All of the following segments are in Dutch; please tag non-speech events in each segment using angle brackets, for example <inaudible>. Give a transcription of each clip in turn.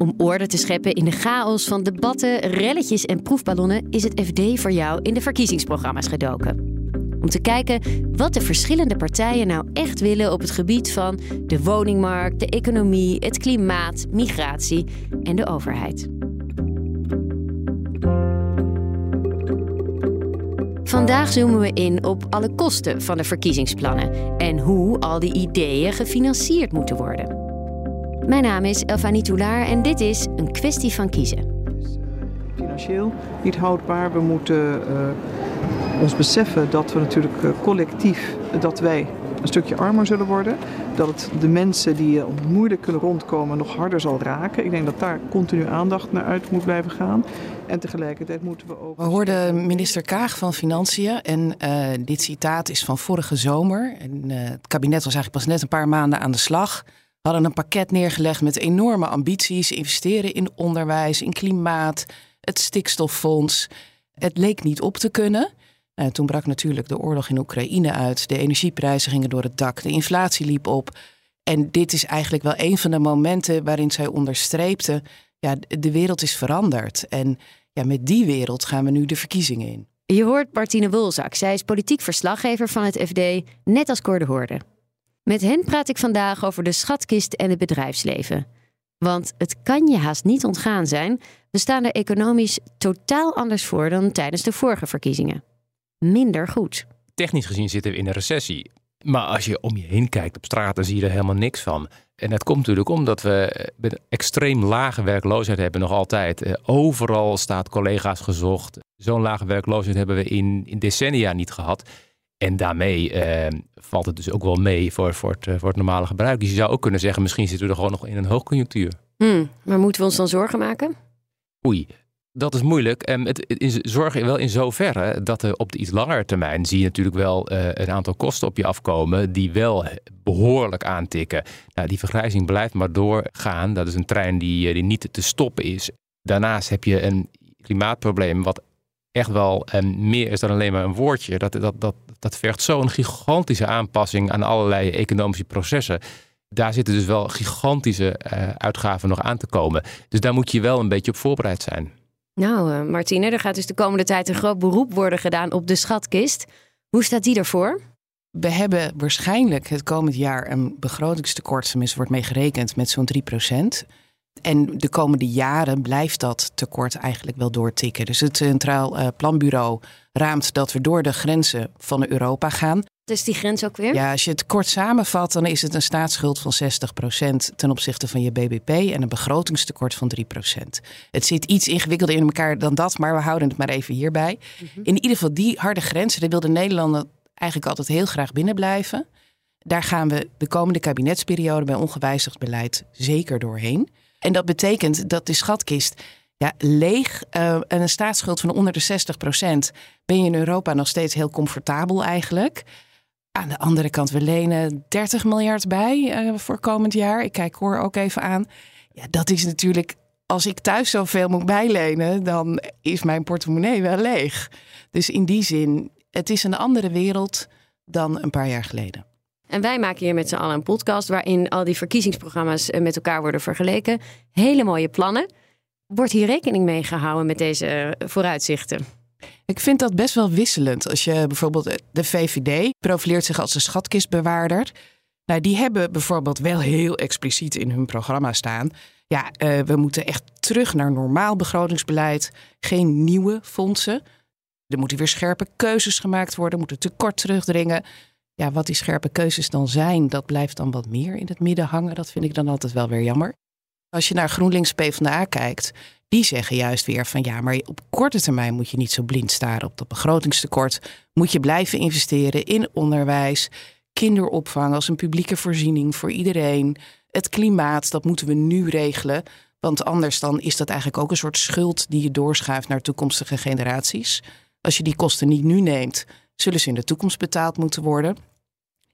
Om orde te scheppen in de chaos van debatten, relletjes en proefballonnen is het FD voor jou in de verkiezingsprogramma's gedoken. Om te kijken wat de verschillende partijen nou echt willen op het gebied van de woningmarkt, de economie, het klimaat, migratie en de overheid. Vandaag zoomen we in op alle kosten van de verkiezingsplannen en hoe al die ideeën gefinancierd moeten worden. Mijn naam is Elfanie Toulaar en dit is een kwestie van kiezen. Financieel niet houdbaar. We moeten uh, ons beseffen dat we natuurlijk uh, collectief dat wij een stukje armer zullen worden. Dat het de mensen die moeilijk kunnen rondkomen nog harder zal raken. Ik denk dat daar continu aandacht naar uit moet blijven gaan. En tegelijkertijd moeten we ook. We hoorden minister Kaag van Financiën. En uh, dit citaat is van vorige zomer. En, het kabinet was eigenlijk pas net een paar maanden aan de slag hadden een pakket neergelegd met enorme ambities. Investeren in onderwijs, in klimaat, het stikstoffonds. Het leek niet op te kunnen. Nou, toen brak natuurlijk de oorlog in Oekraïne uit. De energieprijzen gingen door het dak. De inflatie liep op. En dit is eigenlijk wel een van de momenten waarin zij onderstreepte: ja, de wereld is veranderd. En ja, met die wereld gaan we nu de verkiezingen in. Je hoort Martine Wolzak. Zij is politiek verslaggever van het FD, net als Cor de Hoorde. Met hen praat ik vandaag over de schatkist en het bedrijfsleven. Want het kan je haast niet ontgaan zijn, we staan er economisch totaal anders voor dan tijdens de vorige verkiezingen. Minder goed. Technisch gezien zitten we in een recessie. Maar als je om je heen kijkt op straat, dan zie je er helemaal niks van. En dat komt natuurlijk omdat we een extreem lage werkloosheid hebben nog altijd. Eh, overal staat collega's gezocht. Zo'n lage werkloosheid hebben we in, in decennia niet gehad. En daarmee eh, valt het dus ook wel mee voor, voor, het, eh, voor het normale gebruik. Dus je zou ook kunnen zeggen, misschien zitten we er gewoon nog in een hoogconjunctuur. Hmm, maar moeten we ons dan zorgen maken? Oei, dat is moeilijk. En het, het zorgen wel in zoverre dat er op de iets langere termijn zie je natuurlijk wel uh, een aantal kosten op je afkomen die wel behoorlijk aantikken. Nou, die vergrijzing blijft maar doorgaan. Dat is een trein die, die niet te stoppen is. Daarnaast heb je een klimaatprobleem wat echt wel um, meer is dan alleen maar een woordje. Dat, dat, dat, dat vergt zo'n gigantische aanpassing aan allerlei economische processen. Daar zitten dus wel gigantische uh, uitgaven nog aan te komen. Dus daar moet je wel een beetje op voorbereid zijn. Nou, uh, Martine, er gaat dus de komende tijd een groot beroep worden gedaan op de schatkist. Hoe staat die ervoor? We hebben waarschijnlijk het komend jaar een begrotingstekort, tenminste wordt mee gerekend, met zo'n 3 procent. En de komende jaren blijft dat tekort eigenlijk wel doortikken. Dus het Centraal uh, Planbureau raamt dat we door de grenzen van Europa gaan. Wat is die grens ook weer? Ja, als je het kort samenvat, dan is het een staatsschuld van 60% ten opzichte van je BBP en een begrotingstekort van 3%. Het zit iets ingewikkelder in elkaar dan dat, maar we houden het maar even hierbij. Mhm. In ieder geval die harde grenzen, daar wilden Nederlanden eigenlijk altijd heel graag binnen blijven. Daar gaan we de komende kabinetsperiode bij ongewijzigd beleid zeker doorheen. En dat betekent dat de schatkist ja, leeg uh, en een staatsschuld van onder de 60% ben je in Europa nog steeds heel comfortabel eigenlijk. Aan de andere kant, we lenen 30 miljard bij uh, voor komend jaar. Ik kijk hoor ook even aan. Ja, dat is natuurlijk, als ik thuis zoveel moet bijlenen, dan is mijn portemonnee wel leeg. Dus in die zin, het is een andere wereld dan een paar jaar geleden. En wij maken hier met z'n allen een podcast waarin al die verkiezingsprogramma's eh, met elkaar worden vergeleken. Hele mooie plannen. Wordt hier rekening mee gehouden met deze eh, vooruitzichten? Ik vind dat best wel wisselend. Als je bijvoorbeeld eh, de VVD profileert zich als een schatkistbewaarder. Nou, die hebben bijvoorbeeld wel heel expliciet in hun programma staan. Ja, we moeten echt terug naar normaal begrotingsbeleid. Geen nieuwe fondsen. Er moeten weer scherpe keuzes gemaakt worden, moeten tekort terugdringen ja, wat die scherpe keuzes dan zijn, dat blijft dan wat meer in het midden hangen. Dat vind ik dan altijd wel weer jammer. Als je naar GroenLinks PvdA kijkt, die zeggen juist weer van ja, maar op korte termijn moet je niet zo blind staren op dat begrotingstekort. Moet je blijven investeren in onderwijs, kinderopvang als een publieke voorziening voor iedereen. Het klimaat, dat moeten we nu regelen. Want anders dan is dat eigenlijk ook een soort schuld die je doorschuift naar toekomstige generaties. Als je die kosten niet nu neemt, zullen ze in de toekomst betaald moeten worden.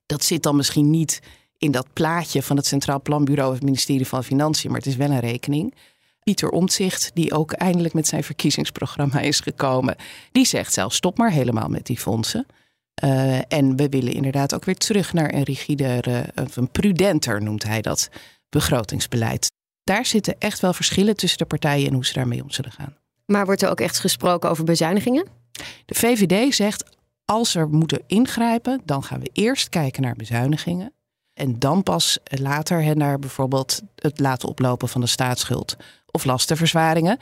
Dat zit dan misschien niet in dat plaatje van het Centraal Planbureau of het ministerie van Financiën, maar het is wel een rekening. Pieter Omtzigt, die ook eindelijk met zijn verkiezingsprogramma is gekomen, die zegt zelf stop maar helemaal met die fondsen. Uh, en we willen inderdaad ook weer terug naar een rigider, of een prudenter noemt hij dat, begrotingsbeleid. Daar zitten echt wel verschillen tussen de partijen en hoe ze daarmee om zullen gaan. Maar wordt er ook echt gesproken over bezuinigingen? De VVD zegt als er moeten ingrijpen, dan gaan we eerst kijken naar bezuinigingen. En dan pas later naar bijvoorbeeld het laten oplopen van de staatsschuld of lastenverzwaringen.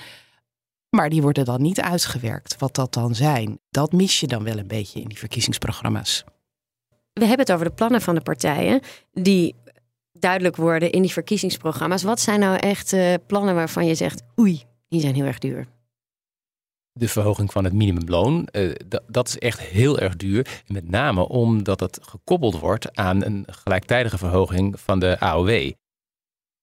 Maar die worden dan niet uitgewerkt. Wat dat dan zijn, dat mis je dan wel een beetje in die verkiezingsprogramma's. We hebben het over de plannen van de partijen die duidelijk worden in die verkiezingsprogramma's. Wat zijn nou echt uh, plannen waarvan je zegt, oei, die zijn heel erg duur? De verhoging van het minimumloon. Uh, dat is echt heel erg duur. Met name omdat het gekoppeld wordt aan een gelijktijdige verhoging van de AOW.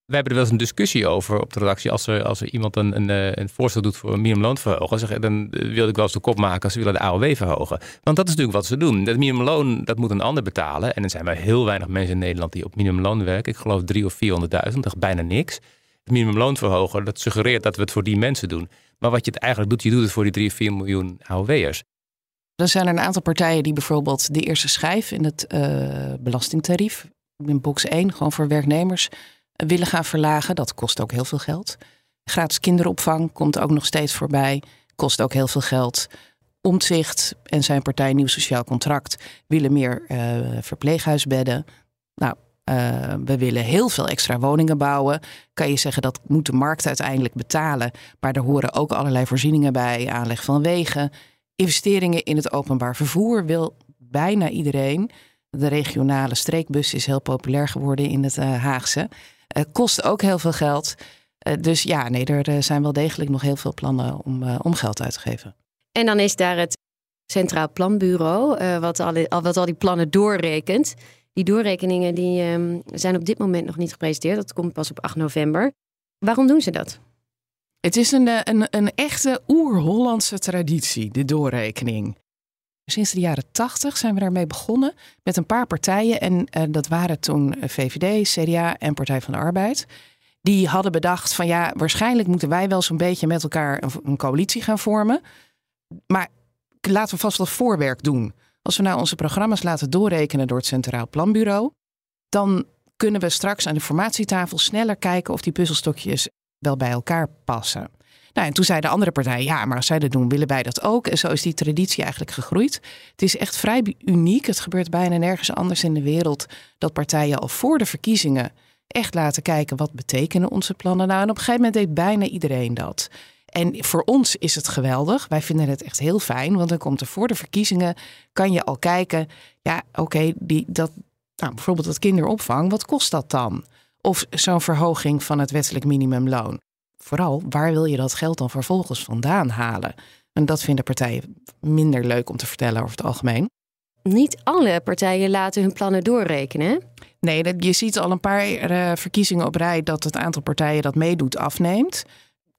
We hebben er wel eens een discussie over op de redactie. Als er, als er iemand een, een, eh, een voorstel doet voor een minimumloon te verhogen, zeg, dan wil ik wel eens de kop maken ze willen de AOW verhogen. Want dat is natuurlijk wat ze doen. Dat minimumloon dat moet een ander betalen. En er zijn maar heel weinig mensen in Nederland die op minimumloon werken. Ik geloof drie of 400.000, dat is bijna niks. Het minimumloon verhogen, dat suggereert dat we het voor die mensen doen. Maar wat je het eigenlijk doet, je doet het voor die 3, 4 miljoen AOW'ers. Er zijn er een aantal partijen die bijvoorbeeld de eerste schijf in het uh, belastingtarief, in box 1, gewoon voor werknemers, willen gaan verlagen. Dat kost ook heel veel geld. Gratis kinderopvang komt ook nog steeds voorbij, kost ook heel veel geld. Omtzigt en zijn partij Nieuw Sociaal Contract willen meer uh, verpleeghuisbedden. Nou, uh, we willen heel veel extra woningen bouwen. Kan je zeggen dat moet de markt uiteindelijk betalen. Maar er horen ook allerlei voorzieningen bij. Aanleg van wegen. Investeringen in het openbaar vervoer wil bijna iedereen. De regionale streekbus is heel populair geworden in het uh, Haagse. Uh, kost ook heel veel geld. dus ja, nee, er zijn wel degelijk nog heel veel plannen om, om geld uit te geven. En dan is daar het Centraal Planbureau, wat, al, wat al die plannen doorrekent. Die doorrekeningen die, ehm, zijn op dit moment nog niet gepresenteerd. Dat komt pas op 8 november. Waarom doen ze dat? Het is een, eh, een, een echte oer-Hollandse traditie, de doorrekening. Sinds de jaren 80 zijn we daarmee begonnen met een paar partijen. En uh, dat waren toen VVD, CDA en Partij van de Arbeid. Die hadden bedacht van ja, waarschijnlijk moeten wij wel zo'n beetje met elkaar een, een coalitie gaan vormen. Maar laten we vast wat voorwerk doen. Als we nou onze programma's laten doorrekenen door het Centraal Planbureau, dan kunnen we straks aan de formatietafel sneller kijken of die puzzelstokjes wel bij elkaar passen. Nou, en toen zei de andere partij, ja, maar als zij dat doen, willen wij dat ook. En zo is die traditie eigenlijk gegroeid. Het is echt vrij uniek. Het gebeurt bijna nergens anders in de wereld dat partijen al voor de verkiezingen echt laten kijken wat betekenen onze plannen. Nou, en op een gegeven moment deed bijna iedereen dat. En voor ons is het geweldig. Wij vinden het echt heel fijn, want dan komt er voor de verkiezingen, kan je al kijken, ja, oké, die dat, nou, bijvoorbeeld dat kinderopvang, wat kost dat dan? Of zo'n verhoging van het wettelijk minimumloon. Vooral, waar wil je dat geld dan vervolgens vandaan halen? En dat vinden partijen minder leuk om te vertellen over het algemeen. Niet alle partijen laten hun plannen doorrekenen. Nee, je ziet al een paar uh, verkiezingen op rij dat het aantal partijen dat meedoet afneemt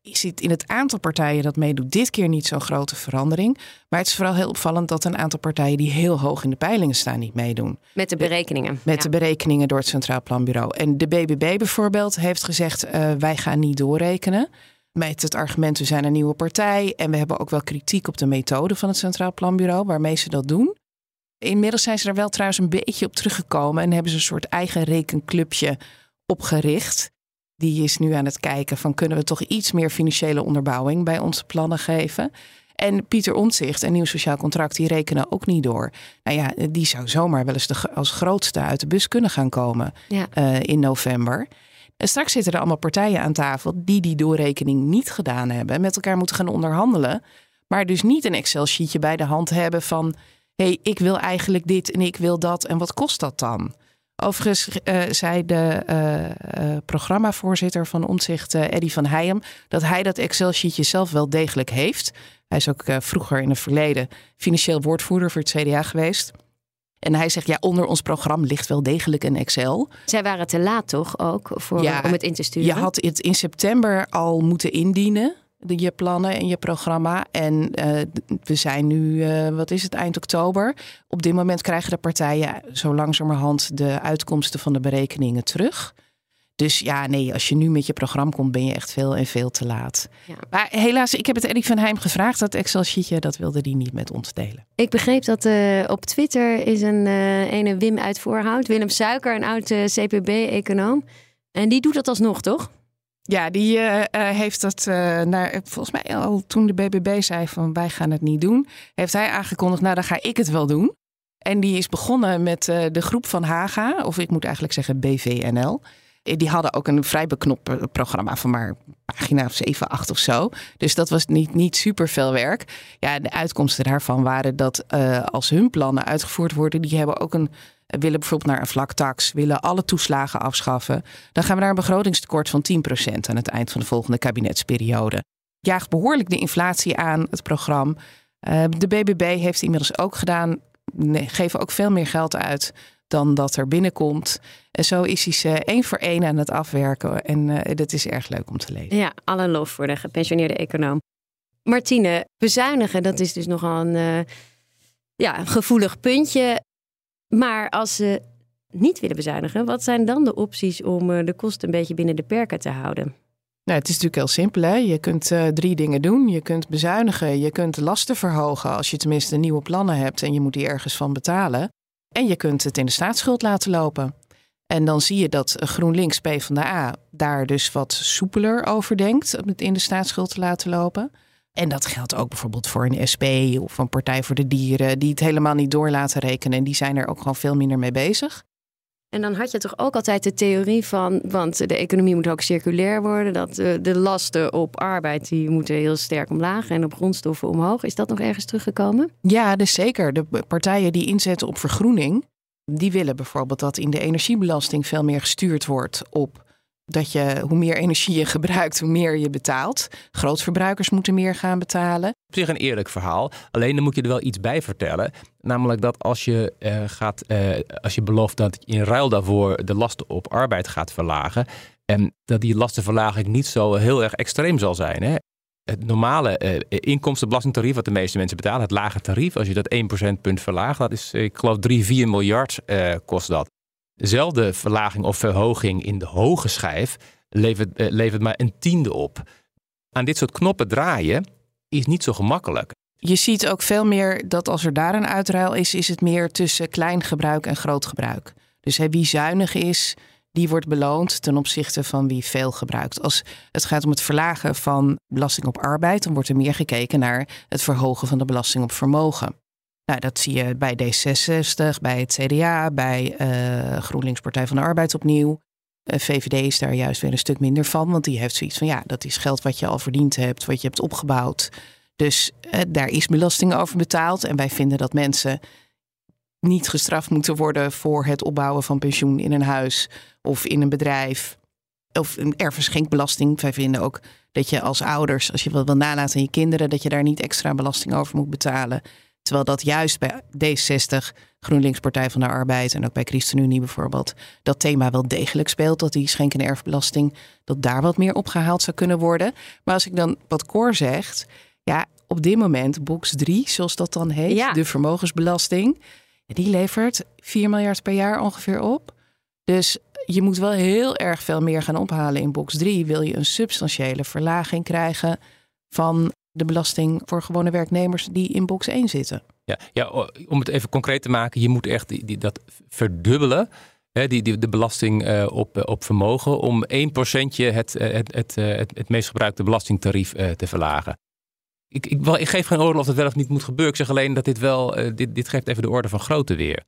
ziet in het aantal partijen dat meedoet dit keer niet zo'n grote verandering. Maar het is vooral heel opvallend dat een aantal partijen die heel hoog in de peilingen staan niet meedoen. Met de berekeningen. Met de berekeningen door het Centraal Planbureau. En de BBB bijvoorbeeld heeft gezegd uh, wij gaan niet doorrekenen. Met het argument we zijn een nieuwe partij. En we hebben ook wel kritiek op de methode van het Centraal Planbureau waarmee ze dat doen. Inmiddels zijn ze er wel trouwens een beetje op teruggekomen. En hebben ze een soort eigen rekenclubje opgericht die is nu aan het kijken van kunnen we toch iets meer financiële onderbouwing bij onze plannen geven. En Pieter Omtzigt en Nieuw Sociaal Contract, die rekenen ook niet door. Nou ja, die zou zomaar wel eens de, als grootste uit de bus kunnen gaan komen uh, in november. En straks zitten er allemaal partijen aan tafel die die doorrekening niet gedaan hebben. Met elkaar moeten gaan onderhandelen. Maar dus niet een Excel-sheetje bij de hand hebben van... hé, hey, ik wil eigenlijk dit en ik wil dat en wat kost dat dan? Overigens uh, zei de uh, uh, programmavoorzitter van Omtzigt, Eddy van Heijem, dat hij dat Excel-sheetje zelf wel degelijk heeft. Hij is ook vroeger in het verleden financieel woordvoerder voor het CDA geweest. En hij zegt, ja, onder ons programma ligt wel degelijk een Excel. Zij waren te laat toch ook voor, Ja, om het in te sturen? Je had het in september al moeten indienen, je plannen en je programma. En eh, we zijn nu, eh, wat is het, eind oktober. Op dit moment krijgen de partijen zo langzamerhand de uitkomsten van de berekeningen terug. Dus ja, nee, als je nu met je programma komt, ben je echt veel en veel te laat. Ja. Maar helaas, ik heb het Erik van Heim gevraagd, dat Excel-sheetje, dat wilde hij niet met ons delen. Ik begreep dat eh, op Twitter is een ene Wim uit Voorhout, Willem Suiker, een oud CPB-econoom. En die doet dat alsnog, toch? Ja, die eh, eh, heeft dat eh, naar, volgens mij al toen de BBB zei van wij gaan het niet doen, heeft hij aangekondigd, nou dan ga ik het wel doen. En die is begonnen met de groep van Haga, of ik moet eigenlijk zeggen BVNL. Eh, Die hadden ook een vrij beknopt eh, programma van maar pagina 7, 8 of zo. Dus dat was niet, niet super veel werk. Ja, de uitkomsten daarvan waren dat eh, als hun plannen uitgevoerd worden, die hebben ook een, willen bijvoorbeeld naar een vlaktax, willen alle toeslagen afschaffen. Dan gaan we naar een begrotingstekort van 10% aan het eind van de volgende kabinetsperiode. Jaagt behoorlijk de inflatie aan, het programma. Eh, de BBB heeft inmiddels ook gedaan, geven ook veel meer geld uit dan dat er binnenkomt. En zo is hij ze één voor één aan het afwerken. En eh, dat is erg leuk om te lezen. Ja, alle lof voor de gepensioneerde econoom. Martine, bezuinigen, dat is dus nogal een eh, ja, gevoelig puntje. Maar als ze niet willen bezuinigen, wat zijn dan de opties om eh, de kosten een beetje binnen de perken te houden? Nou, het is natuurlijk heel simpel. Hè? Je kunt drie dingen doen. Je kunt bezuinigen, je kunt lasten verhogen als je tenminste nieuwe plannen hebt en je moet die ergens van betalen. En je kunt het in de staatsschuld laten lopen. En dan zie je dat GroenLinks PvdA daar dus wat soepeler over denkt om het in de staatsschuld te laten lopen. En dat geldt ook bijvoorbeeld voor een SP of een Partij voor de Dieren, die het helemaal niet door laten rekenen. En die zijn er ook gewoon veel minder mee bezig. En dan had je toch ook altijd de theorie van, want de economie moet ook circulair worden, dat eh, de lasten op arbeid die moeten heel sterk omlaag en op grondstoffen omhoog. Is dat nog ergens teruggekomen? Ja, dus zeker. De partijen die inzetten op vergroening, die willen bijvoorbeeld dat in de energiebelasting veel meer gestuurd wordt op dat je hoe meer energie je gebruikt, hoe meer je betaalt. Grootverbruikers moeten meer gaan betalen. Op zich een eerlijk verhaal. Alleen dan moet je er wel iets bij vertellen. Namelijk dat als je, eh, gaat, eh, als je belooft dat je in ruil daarvoor de lasten op arbeid gaat verlagen. En dat die lastenverlaging niet zo heel erg extreem zal zijn. Hè? Het normale eh, inkomstenbelastingtarief, wat de meeste mensen betalen, het lage tarief, als je dat 1 procentpunt verlaagt, dat is, ik geloof, 3, 4 miljard kost dat. Dezelfde verlaging of verhoging in de hoge schijf levert, eh, levert maar een tiende op. Aan dit soort knoppen draaien is niet zo gemakkelijk. Je ziet ook veel meer dat als er daar een uitruil is, is het meer tussen klein gebruik en groot gebruik. Dus wie zuinig is, die wordt beloond ten opzichte van wie veel gebruikt. Als het gaat om het verlagen van belasting op arbeid, dan wordt er meer gekeken naar het verhogen van de belasting op vermogen. Nou, dat zie je bij D66, bij het CDA, bij eh, GroenLinks Partij van de Arbeid opnieuw. Eh, VVD is daar juist weer een stuk minder van, want die heeft zoiets van ja, dat is geld wat je al verdiend hebt, wat je hebt opgebouwd. Dus eh, daar is belasting over betaald. En wij vinden dat mensen niet gestraft moeten worden voor het opbouwen van pensioen in een huis of in een bedrijf. Of een erfverschenkbelasting. Wij vinden ook dat je als ouders, als je wat wil nalaten aan je kinderen, dat je daar niet extra belasting over moet betalen. Terwijl dat juist bij D60, GroenLinks Partij van de Arbeid en ook bij ChristenUnie bijvoorbeeld, dat thema wel degelijk speelt. Dat die schenk- en erfbelasting, dat daar wat meer opgehaald zou kunnen worden. Maar als ik dan wat Cor zegt, ja, op dit moment, box 3, zoals dat dan heet, Ja. de vermogensbelasting, die levert 4 miljard per jaar ongeveer op. Dus je moet wel heel erg veel meer gaan ophalen in box 3. Wil je een substantiële verlaging krijgen van de belasting voor gewone werknemers die in box 1 zitten. Ja, ja, om het even concreet te maken, je moet echt die, die, dat verdubbelen. Hè, die, die, de belasting eh, op, eh, op vermogen. Om 1 procentje het, eh, het, het, eh, het, het meest gebruikte belastingtarief eh, te verlagen. Ik, ik, wel, ik geef geen oordeel of dat wel of niet moet gebeuren. Ik zeg alleen dat dit wel, eh, dit, dit geeft even de orde van grootte weer.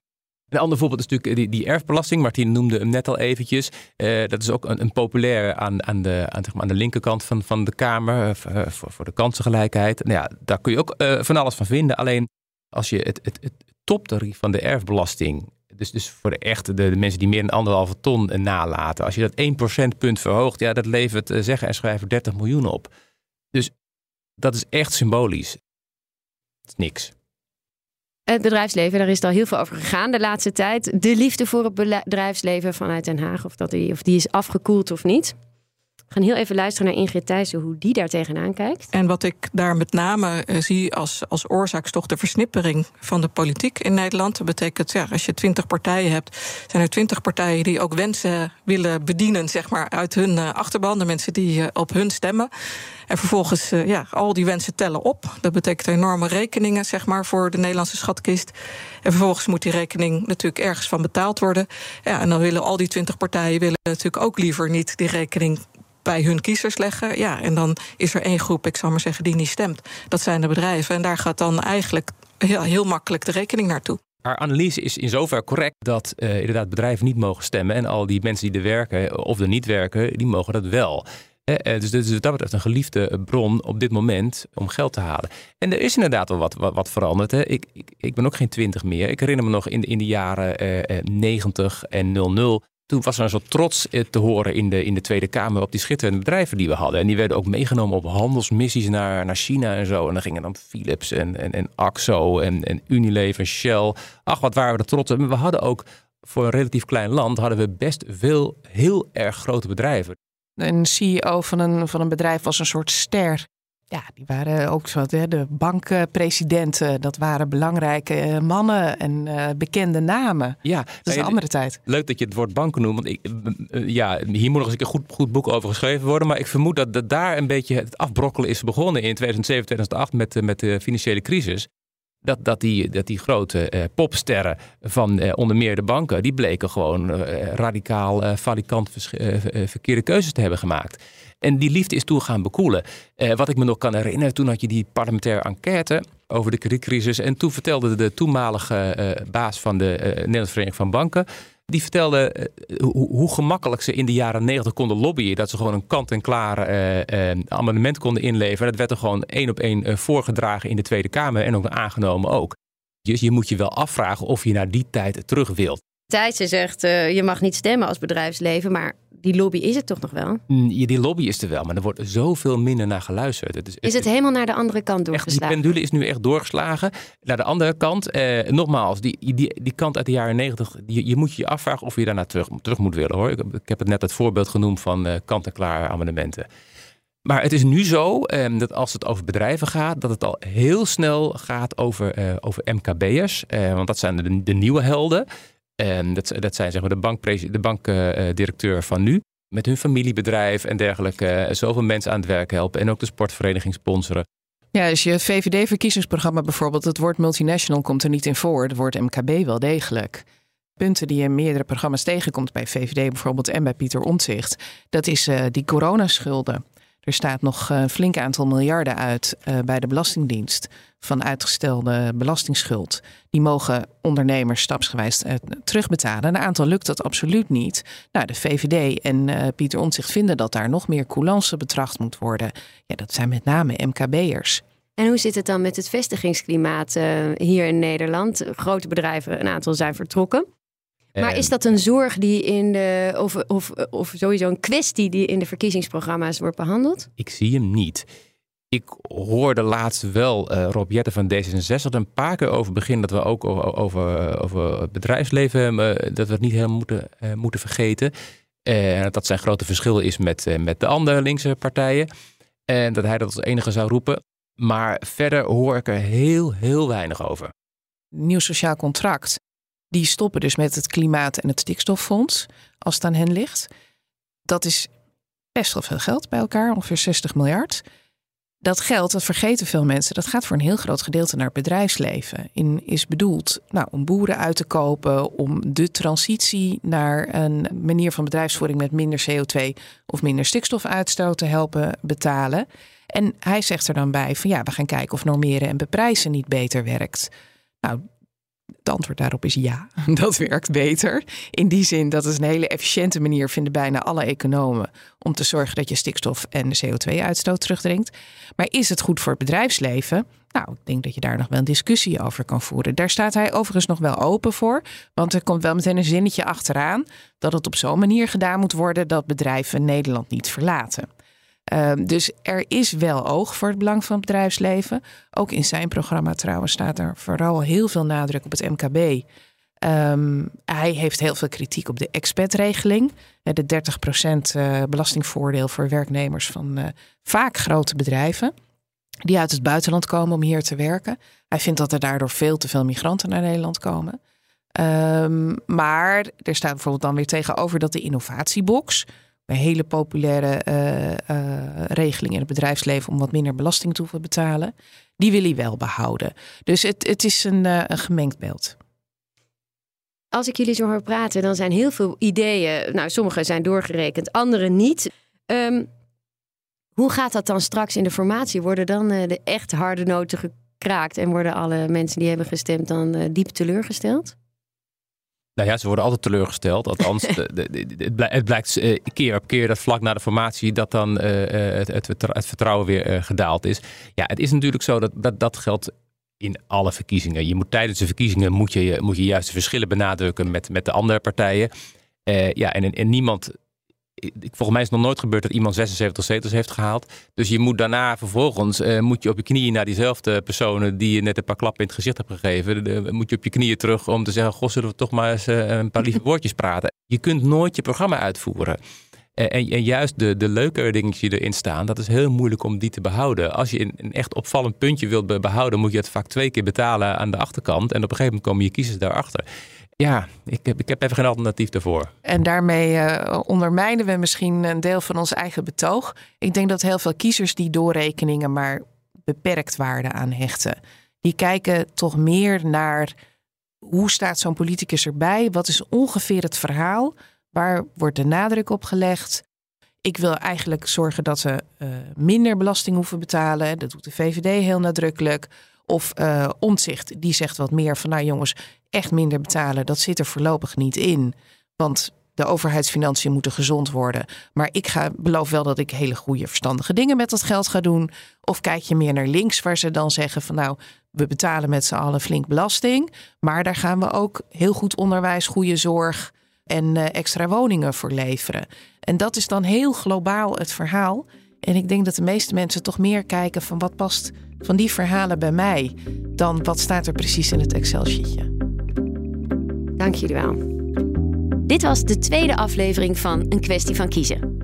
Een ander voorbeeld is natuurlijk die, die erfbelasting. Martien noemde hem net al eventjes. Eh, dat is ook een, een aan, aan, de, aan, zeg maar, aan de linkerkant van, van de Kamer. eh, voor, voor, voor de kansengelijkheid. Nou ja, daar kun je ook eh, van alles van vinden. Alleen als je het, het, het toptarief van de erfbelasting. Dus, dus voor de echte, de, de mensen die meer dan anderhalve ton eh, nalaten. Als je dat 1 procentpunt verhoogt, ja, dat levert eh, zeggen en schrijven 30 miljoen op. Dus dat is echt symbolisch. Het is niks. Het bedrijfsleven, daar is al heel veel over gegaan de laatste tijd. De liefde voor het bedrijfsleven vanuit Den Haag, of, dat die, of die is afgekoeld of niet. Gaan heel even luisteren naar Ingrid Thijssen, hoe die daar tegenaan kijkt. En wat ik daar met name uh, zie als, als oorzaak is toch de versnippering van de politiek in Nederland. Dat betekent, ja, als je twintig partijen hebt, zijn er twintig partijen die ook wensen willen bedienen, zeg maar, uit hun uh, achterban. De mensen die uh, op hun stemmen. En vervolgens, ja, al die wensen tellen op. Dat betekent enorme rekeningen, zeg maar, voor de Nederlandse schatkist. En vervolgens moet die rekening natuurlijk ergens van betaald worden. Ja, en dan willen al die twintig partijen willen natuurlijk ook liever niet die rekening bij hun kiezers leggen. Ja, en dan is er één groep, ik zal maar zeggen, die niet stemt. Dat zijn de bedrijven. En daar gaat dan eigenlijk heel, heel makkelijk de rekening naartoe. Haar analyse is in zover correct dat uh, inderdaad bedrijven niet mogen stemmen. En al die mensen die er werken of er niet werken, die mogen dat wel. Eh, dus, dus dat betreft een geliefde bron op dit moment om geld te halen. En er is inderdaad wel wat, wat, wat veranderd. Hè. Ik, ik, ben ook geen twintig meer. Ik herinner me nog in, in de jaren eh, 90 en 00 toen was er zo trots eh, te horen in de, in de Tweede Kamer op die schitterende bedrijven die we hadden. En die werden ook meegenomen op handelsmissies naar, naar China en zo. En dan gingen dan Philips en, en, en Axo en, en Unilever, Shell. Ach, wat waren we er trots we hadden ook voor een relatief klein land hadden we best veel heel erg grote bedrijven. Een CEO van een, van een bedrijf was een soort ster. Ja, die waren ook zo. De bankpresidenten, dat waren belangrijke eh, mannen en uh, bekende namen. Ja, dat is een andere tijd. Leuk dat je het woord banken noemt. Want ik, eh, ja, hier moet nog eens een goed, goed boek over geschreven worden. Maar ik vermoed dat, dat daar een beetje het afbrokkelen is begonnen in 2007, 2008 met, met de financiële crisis dat, dat, die, dat die grote uh, popsterren van uh, onder meer de banken, die bleken gewoon radicaal falikant verkeerde keuzes te hebben gemaakt. En die liefde is toen gaan bekoelen. wat ik me nog kan herinneren, toen had je die parlementaire enquête over de kredietcrisis. En toen vertelde de toenmalige baas van de Nederlandse Vereniging van Banken die vertelde eh, hoe, gemakkelijk ze in de jaren negentig konden lobbyen. Dat ze gewoon een kant-en-klaar amendement konden inleveren. Dat werd er gewoon één op één voorgedragen in de Tweede Kamer en ook aangenomen ook. Dus je moet je wel afvragen of je naar die tijd terug wilt. Thijssen zegt, je mag niet stemmen als bedrijfsleven, maar die lobby is het toch nog wel? Mm, ja, die lobby is er wel, maar er wordt zoveel minder naar geluisterd. Het is, is het, helemaal naar de andere kant doorgeslagen? Echt, die pendule is nu echt doorgeslagen. Naar de andere kant, eh, nogmaals, die, die, die kant uit de jaren negentig, je, moet je afvragen of je daarna terug, terug moet willen hoor. Ik, ik heb het net het voorbeeld genoemd van uh, kant-en-klaar amendementen. Maar het is nu zo eh, dat als het over bedrijven gaat, dat het al heel snel gaat over, uh, over MKB'ers. Uh, want dat zijn de, de nieuwe helden. En dat, dat zijn zeg maar de, bankdirecteur de van nu. Met hun familiebedrijf en dergelijke. Eh, zoveel mensen aan het werk helpen. En ook de sportvereniging sponsoren. Ja, als je VVD-verkiezingsprogramma bijvoorbeeld, het woord multinational komt er niet in voor. Het woord MKB wel degelijk. Punten die je in meerdere programma's tegenkomt bij VVD bijvoorbeeld en bij Pieter Omtzigt. Dat is uh, die coronaschulden. Er staat nog een flink aantal miljarden uit uh, bij de Belastingdienst van uitgestelde belastingsschuld. Die mogen ondernemers stapsgewijs uh, terugbetalen. Een aantal lukt dat absoluut niet. Nou, de VVD en Pieter Omtzigt vinden dat daar nog meer coulance betracht moet worden. Ja, dat zijn met name MKB'ers. En hoe zit het dan met het vestigingsklimaat hier in Nederland? Grote bedrijven, een aantal zijn vertrokken. Maar is dat een zorg die in de, of, of, of sowieso een kwestie die in de verkiezingsprogramma's wordt behandeld? Ik zie hem niet. Ik hoorde laatst wel uh, Rob Jetten van D66 een paar keer over beginnen dat we ook over, over, over het bedrijfsleven, uh, dat we het niet helemaal moeten, uh, moeten vergeten. En dat zijn grote verschil is met, met de andere linkse partijen. En dat hij dat als enige zou roepen. Maar verder hoor ik er heel, heel weinig over. Nieuw sociaal contract die stoppen dus met het klimaat- en het stikstoffonds, als het aan hen ligt. Dat is best wel veel geld bij elkaar, ongeveer 60 miljard. Dat geld, dat vergeten veel mensen, dat gaat voor een heel groot gedeelte naar het bedrijfsleven. In, is bedoeld nou, om boeren uit te kopen, om de transitie naar een manier van bedrijfsvoering met minder CO2 of minder stikstofuitstoot te helpen betalen. En hij zegt er dan bij van ja, we gaan kijken of normeren en beprijzen niet beter werkt. Nou, het antwoord daarop is ja, <laughs> dat werkt beter. In die zin dat het een hele efficiënte manier vinden bijna alle economen om te zorgen dat je stikstof en de CO2-uitstoot terugdringt. Maar is het goed voor het bedrijfsleven? Nou, ik denk dat je daar nog wel een discussie over kan voeren. Daar staat hij overigens nog wel open voor, want er komt wel meteen een zinnetje achteraan dat het op zo'n manier gedaan moet worden dat bedrijven Nederland niet verlaten. Ehm, dus er is wel oog voor het belang van het bedrijfsleven. Ook in zijn programma trouwens staat er vooral heel veel nadruk op het MKB. Ehm, hij heeft heel veel kritiek op de expatregeling. De 30% uh, belastingvoordeel voor werknemers van uh, vaak grote bedrijven. Die uit het buitenland komen om hier te werken. Hij vindt dat er daardoor veel te veel migranten naar Nederland komen. Um, maar er staat bijvoorbeeld dan weer tegenover dat de innovatiebox, een hele populaire uh, uh, regeling in het bedrijfsleven om wat minder belasting te betalen, die wil hij wel behouden. Dus het, het is een, uh, een gemengd beeld. Als ik jullie zo hoor praten, dan zijn heel veel ideeën. Nou, sommige zijn doorgerekend, andere niet. Um, hoe gaat dat dan straks in de formatie? Worden dan de echt harde noten gekraakt en worden alle mensen die hebben gestemd dan diep teleurgesteld? Nou ja, ze worden altijd teleurgesteld. Althans, <laughs> de, de, de, het blijkt uh, keer op keer dat vlak na de formatie dat dan uh, het, het, het, vertrouwen weer uh, gedaald is. Ja, het is natuurlijk zo dat dat, dat geldt in alle verkiezingen. Je moet tijdens de verkiezingen moet je, moet je juist de verschillen benadrukken met, met de andere partijen. ja, en, en niemand volgens mij is het nog nooit gebeurd dat iemand 76 zetels heeft gehaald. Dus je moet daarna vervolgens uh, moet je op je knieën naar diezelfde personen die je net een paar klappen in het gezicht hebt gegeven. Moet je op je knieën terug om te zeggen: Goh, zullen we toch maar eens uh, een paar lieve <laughs> woordjes praten. Je kunt nooit je programma uitvoeren. En, juist de, de leuke dingetjes die erin staan, dat is heel moeilijk om die te behouden. Als je een, echt opvallend puntje wilt behouden, moet je het vaak twee keer betalen aan de achterkant. En op een gegeven moment komen je kiezers daarachter. Ja, ik heb, ik heb even geen alternatief daarvoor. En daarmee uh, ondermijnen we misschien een deel van ons eigen betoog. Ik denk dat heel veel kiezers die doorrekeningen maar beperkt waarde aan hechten. Die kijken toch meer naar hoe staat zo'n politicus erbij? Wat is ongeveer het verhaal? Waar wordt de nadruk op gelegd? Ik wil eigenlijk zorgen dat ze uh, minder belasting hoeven betalen. Dat doet de VVD heel nadrukkelijk. Of uh, Omtzigt, die zegt wat meer van, nou jongens, echt minder betalen, dat zit er voorlopig niet in. Want de overheidsfinanciën moeten gezond worden. Maar ik ga, beloof wel dat ik hele goede, verstandige dingen met dat geld ga doen. Of kijk je meer naar links, waar ze dan zeggen van nou, we betalen met z'n allen flink belasting. Maar daar gaan we ook heel goed onderwijs, goede zorg en uh, extra woningen voor leveren. En dat is dan heel globaal het verhaal. En ik denk dat de meeste mensen toch meer kijken van wat past van die verhalen bij mij dan wat staat er precies in het Excel-sheetje. Dank jullie wel. Dit was de tweede aflevering van Een kwestie van kiezen.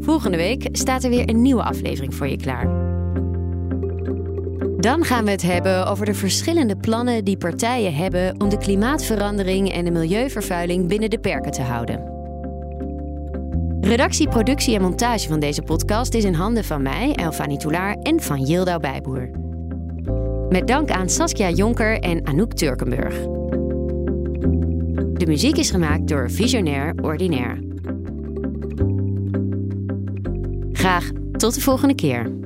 Volgende week staat er weer een nieuwe aflevering voor je klaar. Dan gaan we het hebben over de verschillende plannen die partijen hebben om de klimaatverandering en de milieuvervuiling binnen de perken te houden. Redactie, productie en montage van deze podcast is in handen van mij, Elfanie Toulaar en van Yildau Bijboer. Met dank aan Saskia Jonker en Anouk Turkenburg. De muziek is gemaakt door Visionair Ordinaire. Graag tot de volgende keer.